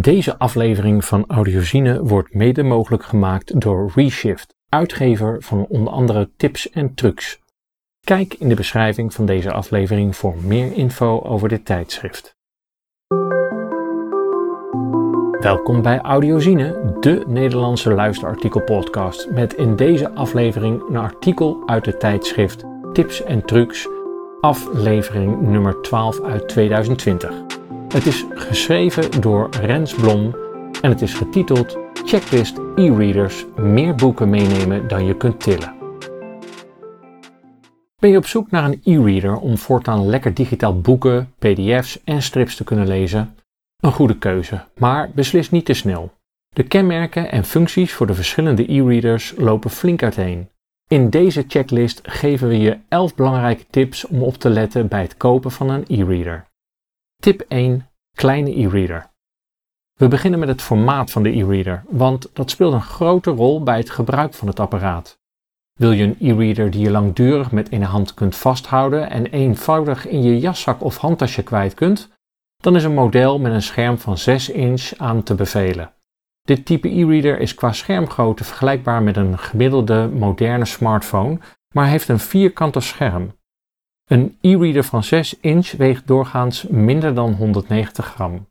Deze aflevering van Audiozine wordt mede mogelijk gemaakt door Reshift, uitgever van onder andere tips en trucs. Kijk in de beschrijving van deze aflevering voor meer info over dit tijdschrift. Welkom bij Audiozine, de Nederlandse luisterartikelpodcast, met in deze aflevering een artikel uit het tijdschrift Tips en Trucs, aflevering nummer 12 uit 2020. Het is geschreven door Rens Blom en het is getiteld Checklist e-readers meer boeken meenemen dan je kunt tillen. Ben je op zoek naar een e-reader om voortaan lekker digitaal boeken, pdf's en strips te kunnen lezen? Een goede keuze, maar beslis niet te snel. De kenmerken en functies voor de verschillende e-readers lopen flink uiteen. In deze checklist geven we je 11 belangrijke tips om op te letten bij het kopen van een e-reader. Tip 1. Kleine e-reader. We beginnen met het formaat van de e-reader, want dat speelt een grote rol bij het gebruik van het apparaat. Wil je een e-reader die je langdurig met een hand kunt vasthouden en eenvoudig in je jaszak of handtasje kwijt kunt, dan is een model met een scherm van 6 inch aan te bevelen. Dit type e-reader is qua schermgrootte vergelijkbaar met een gemiddelde moderne smartphone, maar heeft een vierkante scherm. Een e-reader van 6 inch weegt doorgaans minder dan 190 gram.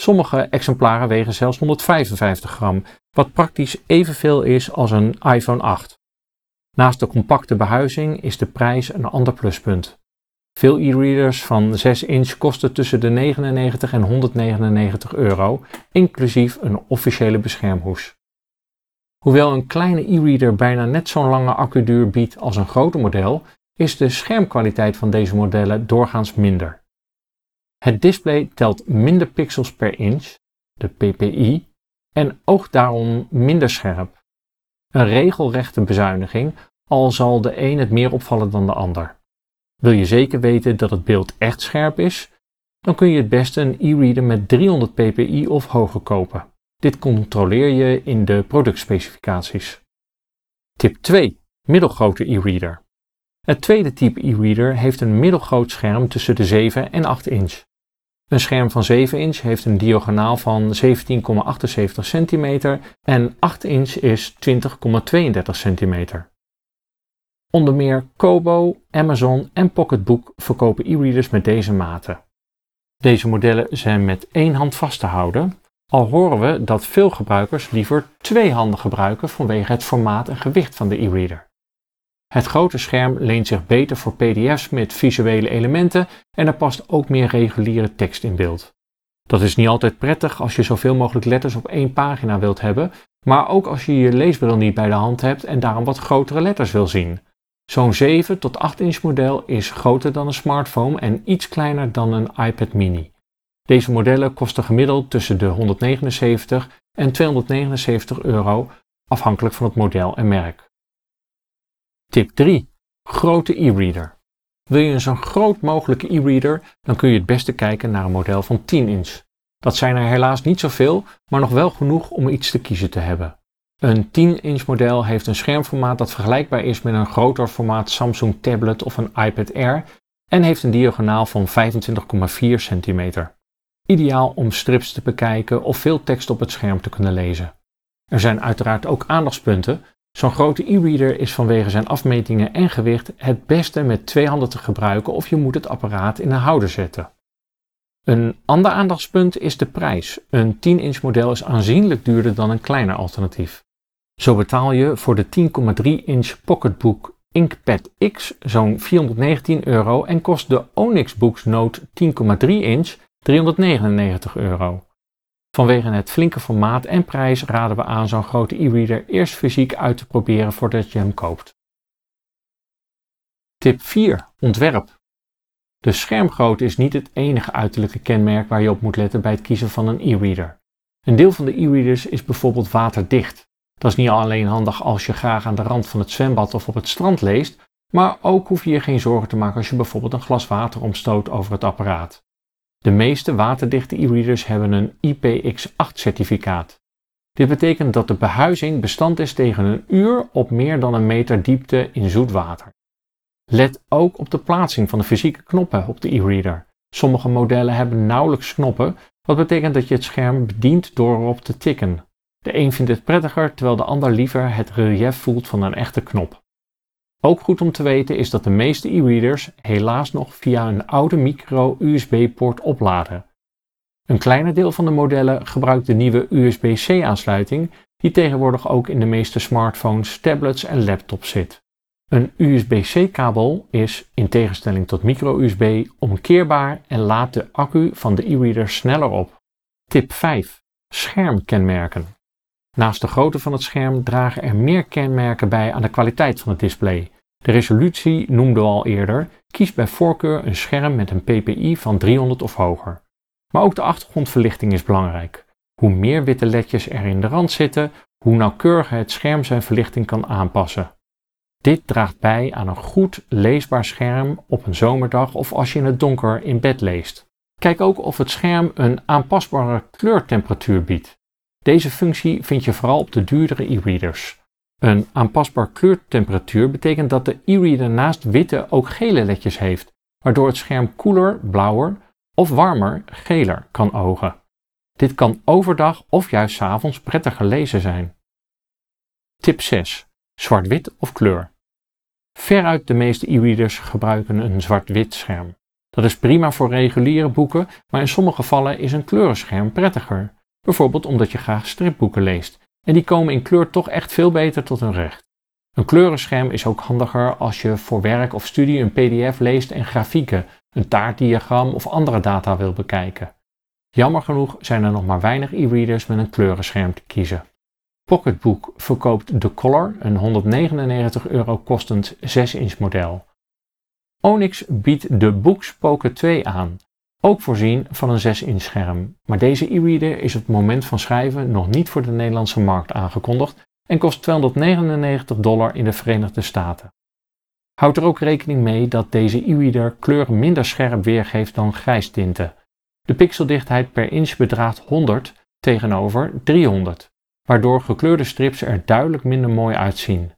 Sommige exemplaren wegen zelfs 155 gram, wat praktisch evenveel is als een iPhone 8. Naast de compacte behuizing is de prijs een ander pluspunt. Veel e-readers van 6 inch kosten tussen de 99 en 199 euro, inclusief een officiële beschermhoes. Hoewel een kleine e-reader bijna net zo'n lange accuduur biedt als een grote model, is de schermkwaliteit van deze modellen doorgaans minder. Het display telt minder pixels per inch, de ppi, en oogt daarom minder scherp. Een regelrechte bezuiniging, al zal de een het meer opvallen dan de ander. Wil je zeker weten dat het beeld echt scherp is? Dan kun je het beste een e-reader met 300 ppi of hoger kopen. Dit controleer je in de productspecificaties. Tip 2. Middelgrote e-reader. Het tweede type e-reader heeft een middelgroot scherm tussen de 7 en 8 inch. Een scherm van 7 inch heeft een diagonaal van 17,78 cm en 8 inch is 20,32 cm. Onder meer Kobo, Amazon en Pocketbook verkopen e-readers met deze maten. Deze modellen zijn met één hand vast te houden, al horen we dat veel gebruikers liever twee handen gebruiken vanwege het formaat en gewicht van de e-reader. Het grote scherm leent zich beter voor PDF's met visuele elementen en er past ook meer reguliere tekst in beeld. Dat is niet altijd prettig als je zoveel mogelijk letters op één pagina wilt hebben, maar ook als je je leesbril niet bij de hand hebt en daarom wat grotere letters wil zien. Zo'n 7 tot 8 inch model is groter dan een smartphone en iets kleiner dan een iPad mini. Deze modellen kosten gemiddeld tussen de 179 en 279 euro, afhankelijk van het model en merk. Tip 3. Grote e-reader. Wil je een zo groot mogelijke e-reader, dan kun je het beste kijken naar een model van 10 inch. Dat zijn er helaas niet zoveel, maar nog wel genoeg om iets te kiezen te hebben. Een 10-inch model heeft een schermformaat dat vergelijkbaar is met een groter formaat Samsung tablet of een iPad Air en heeft een diagonaal van 25,4 cm. Ideaal om strips te bekijken of veel tekst op het scherm te kunnen lezen. Er zijn uiteraard ook aandachtspunten. Zo'n grote e-reader is vanwege zijn afmetingen en gewicht het beste met twee handen te gebruiken of je moet het apparaat in een houder zetten. Een ander aandachtspunt is de prijs. Een 10-inch model is aanzienlijk duurder dan een kleiner alternatief. Zo betaal je voor de 10,3 inch Pocketbook Inkpad X zo'n 419 euro en kost de Onyx Books Note 10,3 inch 399 euro. Vanwege het flinke formaat en prijs raden we aan zo'n grote e-reader eerst fysiek uit te proberen voordat je hem koopt. Tip 4. Ontwerp. De schermgrootte is niet het enige uiterlijke kenmerk waar je op moet letten bij het kiezen van een e-reader. Een deel van de e-readers is bijvoorbeeld waterdicht. Dat is niet alleen handig als je graag aan de rand van het zwembad of op het strand leest, maar ook hoef je je geen zorgen te maken als je bijvoorbeeld een glas water omstoot over het apparaat. De meeste waterdichte e-readers hebben een IPX8 certificaat. Dit betekent dat de behuizing bestand is tegen een uur op meer dan een meter diepte in zoet water. Let ook op de plaatsing van de fysieke knoppen op de e-reader. Sommige modellen hebben nauwelijks knoppen, wat betekent dat je het scherm bedient door erop te tikken. De een vindt het prettiger, terwijl de ander liever het relief voelt van een echte knop. Ook goed om te weten is dat de meeste e-readers helaas nog via een oude micro-USB-poort opladen. Een kleiner deel van de modellen gebruikt de nieuwe USB-C-aansluiting, die tegenwoordig ook in de meeste smartphones, tablets en laptops zit. Een USB-C-kabel is, in tegenstelling tot micro-USB, omkeerbaar en laat de accu van de e-reader sneller op. Tip 5. Schermkenmerken. Naast de grootte van het scherm dragen er meer kenmerken bij aan de kwaliteit van het display. De resolutie noemden we al eerder. Kies bij voorkeur een scherm met een ppi van 300 of hoger. Maar ook de achtergrondverlichting is belangrijk. Hoe meer witte ledjes er in de rand zitten, hoe nauwkeuriger het scherm zijn verlichting kan aanpassen. Dit draagt bij aan een goed leesbaar scherm op een zomerdag of als je in het donker in bed leest. Kijk ook of het scherm een aanpasbare kleurtemperatuur biedt. Deze functie vind je vooral op de duurdere e-readers. Een aanpasbaar kleurtemperatuur betekent dat de e-reader naast witte ook gele ledjes heeft, waardoor het scherm koeler, blauwer of warmer, geler kan ogen. Dit kan overdag of juist avonds prettiger lezen zijn. Tip 6. Zwart-wit of kleur. Veruit de meeste e-readers gebruiken een zwart-wit scherm. Dat is prima voor reguliere boeken, maar in sommige gevallen is een kleurenscherm prettiger. Bijvoorbeeld omdat je graag stripboeken leest en die komen in kleur toch echt veel beter tot hun recht. Een kleurenscherm is ook handiger als je voor werk of studie een PDF leest en grafieken, een taartdiagram of andere data wil bekijken. Jammer genoeg zijn er nog maar weinig e-readers met een kleurenscherm te kiezen. Pocketbook verkoopt The Color, een 199 euro kostend 6-inch model. Onyx biedt de Books Pocket 2 aan, ook voorzien van een 6-inch scherm. Maar deze e-reader is op het moment van schrijven nog niet voor de Nederlandse markt aangekondigd en kost 299 dollar in de Verenigde Staten. Houd er ook rekening mee dat deze e-reader kleuren minder scherp weergeeft dan grijstinten. De pixeldichtheid per inch bedraagt 100 tegenover 300, waardoor gekleurde strips er duidelijk minder mooi uitzien.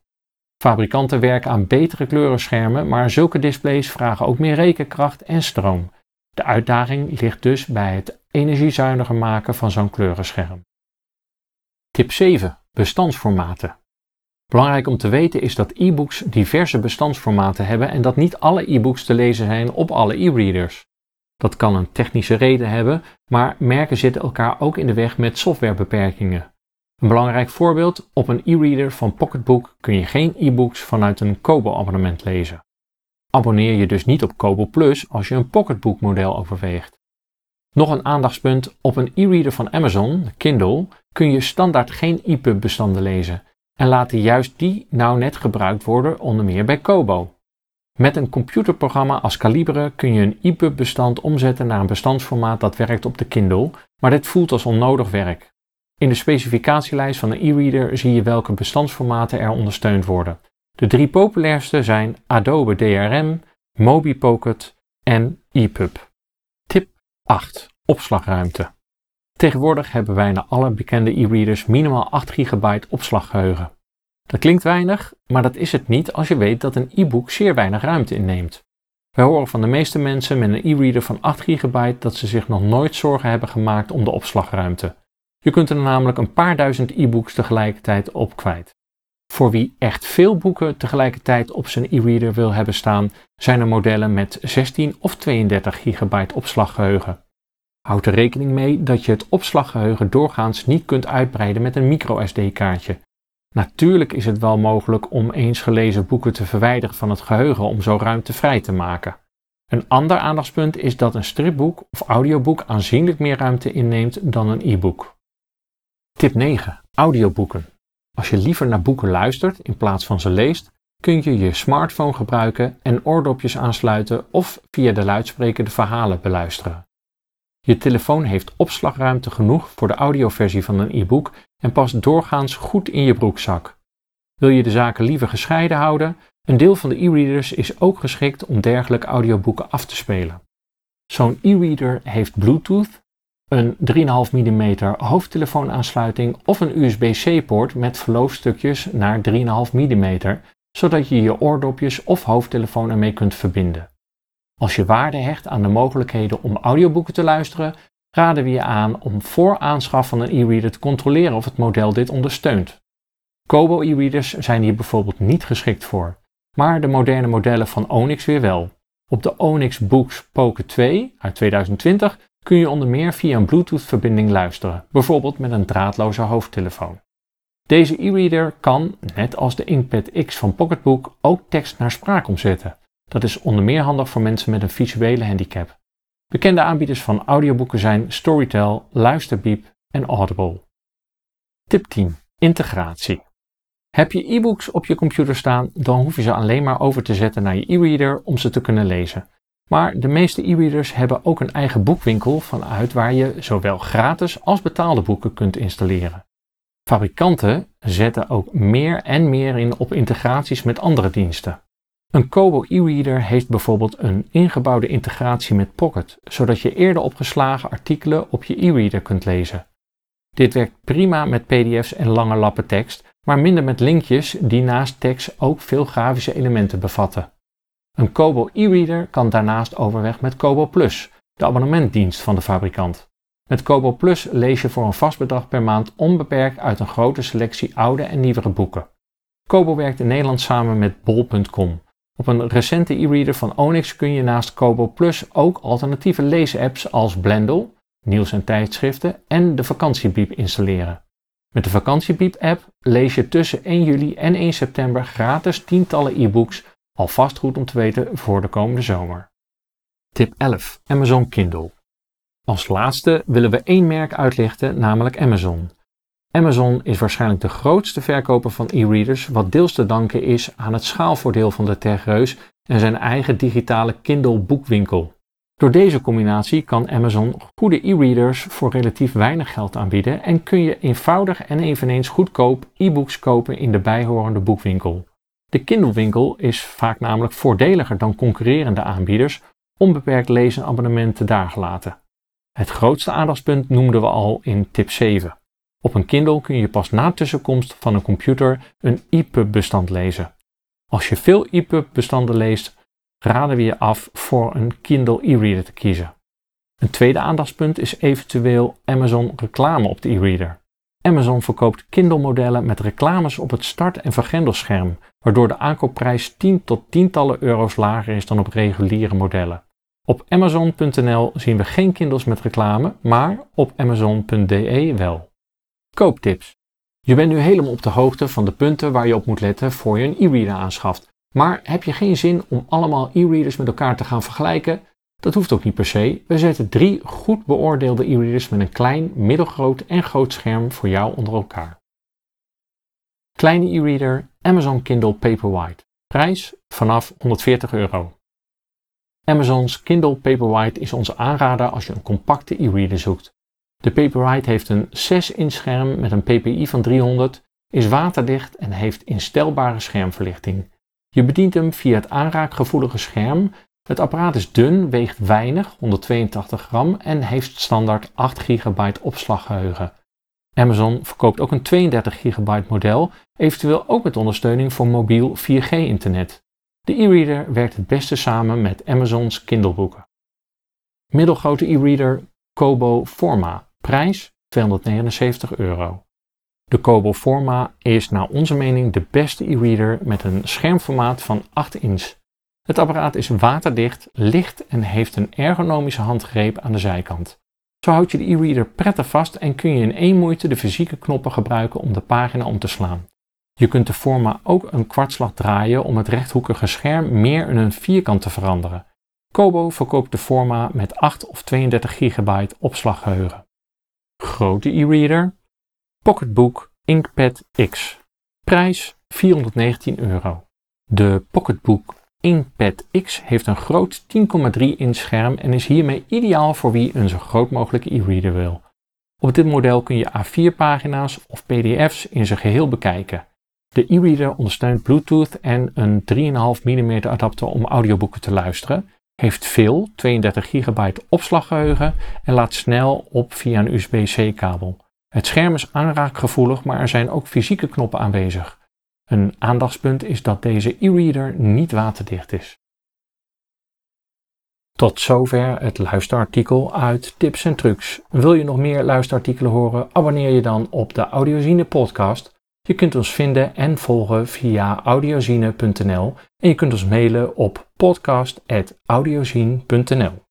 Fabrikanten werken aan betere kleurenschermen, maar zulke displays vragen ook meer rekenkracht en stroom. De uitdaging ligt dus bij het energiezuiniger maken van zo'n kleurenscherm. Tip 7. Bestandsformaten. Belangrijk om te weten is dat e-books diverse bestandsformaten hebben en dat niet alle e-books te lezen zijn op alle e-readers. Dat kan een technische reden hebben, maar merken zitten elkaar ook in de weg met softwarebeperkingen. Een belangrijk voorbeeld, op een e-reader van Pocketbook kun je geen e-books vanuit een Kobo-abonnement lezen. Abonneer je dus niet op Kobo Plus als je een Pocketbook model overweegt. Nog een aandachtspunt, op een e-reader van Amazon, Kindle, kun je standaard geen EPUB bestanden lezen en laten juist die nou net gebruikt worden onder meer bij Kobo. Met een computerprogramma als Calibre kun je een EPUB bestand omzetten naar een bestandsformaat dat werkt op de Kindle, maar dit voelt als onnodig werk. In de specificatielijst van de e-reader zie je welke bestandsformaten er ondersteund worden. De drie populairste zijn Adobe DRM, MobiPocket en EPUB. Tip 8. Opslagruimte. Tegenwoordig hebben bijna alle bekende e-readers minimaal 8 GB opslaggeheugen. Dat klinkt weinig, maar dat is het niet als je weet dat een e-book zeer weinig ruimte inneemt. Wij horen van de meeste mensen met een e-reader van 8 GB dat ze zich nog nooit zorgen hebben gemaakt om de opslagruimte. Je kunt er namelijk een paar duizend e-books tegelijkertijd op kwijt. Voor wie echt veel boeken tegelijkertijd op zijn e-reader wil hebben staan, zijn er modellen met 16 of 32 gigabyte opslaggeheugen. Houd er rekening mee dat je het opslaggeheugen doorgaans niet kunt uitbreiden met een microSD-kaartje. Natuurlijk is het wel mogelijk om eens gelezen boeken te verwijderen van het geheugen om zo ruimte vrij te maken. Een ander aandachtspunt is dat een stripboek of audioboek aanzienlijk meer ruimte inneemt dan een e-book. Tip 9. Audioboeken. Als je liever naar boeken luistert in plaats van ze leest, kun je je smartphone gebruiken en oordopjes aansluiten of via de luidspreker de verhalen beluisteren. Je telefoon heeft opslagruimte genoeg voor de audioversie van een e-book en past doorgaans goed in je broekzak. Wil je de zaken liever gescheiden houden? Een deel van de e-readers is ook geschikt om dergelijke audioboeken af te spelen. Zo'n e-reader heeft Bluetooth, een 3,5 mm hoofdtelefoonaansluiting of een USB-C-poort met verloofstukjes naar 3,5 mm, zodat je je oordopjes of hoofdtelefoon ermee kunt verbinden. Als je waarde hecht aan de mogelijkheden om audioboeken te luisteren, raden we je aan om voor aanschaf van een e-reader te controleren of het model dit ondersteunt. Kobo e-readers zijn hier bijvoorbeeld niet geschikt voor, maar de moderne modellen van Onyx weer wel. Op de Onyx Books Pocket 2 uit 2020 kun je onder meer via een Bluetooth-verbinding luisteren, bijvoorbeeld met een draadloze hoofdtelefoon. Deze e-reader kan, net als de Inkpad X van Pocketbook, ook tekst naar spraak omzetten. Dat is onder meer handig voor mensen met een visuele handicap. Bekende aanbieders van audioboeken zijn Storytel, Luisterbeep en Audible. Tip 10. Integratie. Heb je e-books op je computer staan, dan hoef je ze alleen maar over te zetten naar je e-reader om ze te kunnen lezen. Maar de meeste e-readers hebben ook een eigen boekwinkel vanuit waar je zowel gratis als betaalde boeken kunt installeren. Fabrikanten zetten ook meer en meer in op integraties met andere diensten. Een Kobo e-reader heeft bijvoorbeeld een ingebouwde integratie met Pocket, zodat je eerder opgeslagen artikelen op je e-reader kunt lezen. Dit werkt prima met PDF's en lange lappen tekst, maar minder met linkjes die naast tekst ook veel grafische elementen bevatten. Een Kobo e-reader kan daarnaast overweg met Kobo Plus, de abonnementdienst van de fabrikant. Met Kobo Plus lees je voor een vast bedrag per maand onbeperkt uit een grote selectie oude en nieuwere boeken. Kobo werkt in Nederland samen met bol.com. Op een recente e-reader van Onyx kun je naast Kobo Plus ook alternatieve leesapps als Blendel, nieuws en tijdschriften en de Vakantiebiep installeren. Met de Vakantiebiep app lees je tussen 1 juli en 1 september gratis tientallen e-books, alvast goed om te weten voor de komende zomer. Tip 11. Amazon Kindle. Als laatste willen we één merk uitlichten, namelijk Amazon. Amazon is waarschijnlijk de grootste verkoper van e-readers, wat deels te danken is aan het schaalvoordeel van de techreus en zijn eigen digitale Kindle boekwinkel. Door deze combinatie kan Amazon goede e-readers voor relatief weinig geld aanbieden en kun je eenvoudig en eveneens goedkoop e-books kopen in de bijhorende boekwinkel. De Kindle-winkel is vaak namelijk voordeliger dan concurrerende aanbieders, onbeperkt lezen abonnementen daar gelaten. Het grootste aandachtspunt noemden we al in tip 7. Op een Kindle kun je pas na tussenkomst van een computer een EPUB-bestand lezen. Als je veel EPUB-bestanden leest, raden we je af voor een Kindle e-reader te kiezen. Een tweede aandachtspunt is eventueel Amazon reclame op de e-reader. Amazon verkoopt Kindle-modellen met reclames op het start- en vergrendelscherm, waardoor de aankoopprijs 10 tot tientallen euro's lager is dan op reguliere modellen. Op Amazon.nl zien we geen Kindles met reclame, maar op Amazon.de wel. Kooptips. Je bent nu helemaal op de hoogte van de punten waar je op moet letten voor je een e-reader aanschaft. Maar heb je geen zin om allemaal e-readers met elkaar te gaan vergelijken? Dat hoeft ook niet per se. We zetten drie goed beoordeelde e-readers met een klein, middelgroot en groot scherm voor jou onder elkaar. Kleine e-reader Amazon Kindle Paperwhite. Prijs vanaf 140 euro. Amazon's Kindle Paperwhite is onze aanrader als je een compacte e-reader zoekt. De Paperwhite heeft een 6-inch scherm met een ppi van 300, is waterdicht en heeft instelbare schermverlichting. Je bedient hem via het aanraakgevoelige scherm. Het apparaat is dun, weegt weinig, 182 gram en heeft standaard 8 GB opslaggeheugen. Amazon verkoopt ook een 32 GB model, eventueel ook met ondersteuning voor mobiel 4G internet. De e-reader werkt het beste samen met Amazon's Kindle-boeken. Middelgrote e-reader Kobo Forma. Prijs 279 euro. De Kobo Forma is naar onze mening de beste e-reader met een schermformaat van 8 inch. Het apparaat is waterdicht, licht en heeft een ergonomische handgreep aan de zijkant. Zo houd je de e-reader prettig vast en kun je in één moeite de fysieke knoppen gebruiken om de pagina om te slaan. Je kunt de Forma ook een kwartslag draaien om het rechthoekige scherm meer in een vierkant te veranderen. Kobo verkoopt de Forma met 8 of 32 GB opslaggeheugen. Grote e-reader Pocketbook Inkpad X. Prijs 419 euro. De Pocketbook Inkpad X heeft een groot 10,3 inch scherm en is hiermee ideaal voor wie een zo groot mogelijke e-reader wil. Op dit model kun je A4 pagina's of PDF's in zijn geheel bekijken. De e-reader ondersteunt Bluetooth en een 3,5 mm adapter om audioboeken te luisteren, heeft veel 32 GB opslaggeheugen en laat snel op via een USB-C kabel. Het scherm is aanraakgevoelig, maar er zijn ook fysieke knoppen aanwezig. Een aandachtspunt is dat deze e-reader niet waterdicht is. Tot zover het luisterartikel uit Tips en Trucs. Wil je nog meer luisterartikelen horen? Abonneer je dan op de Audiozine podcast. Je kunt ons vinden en volgen via audiozine.nl en je kunt ons mailen op podcast.audiozine.nl.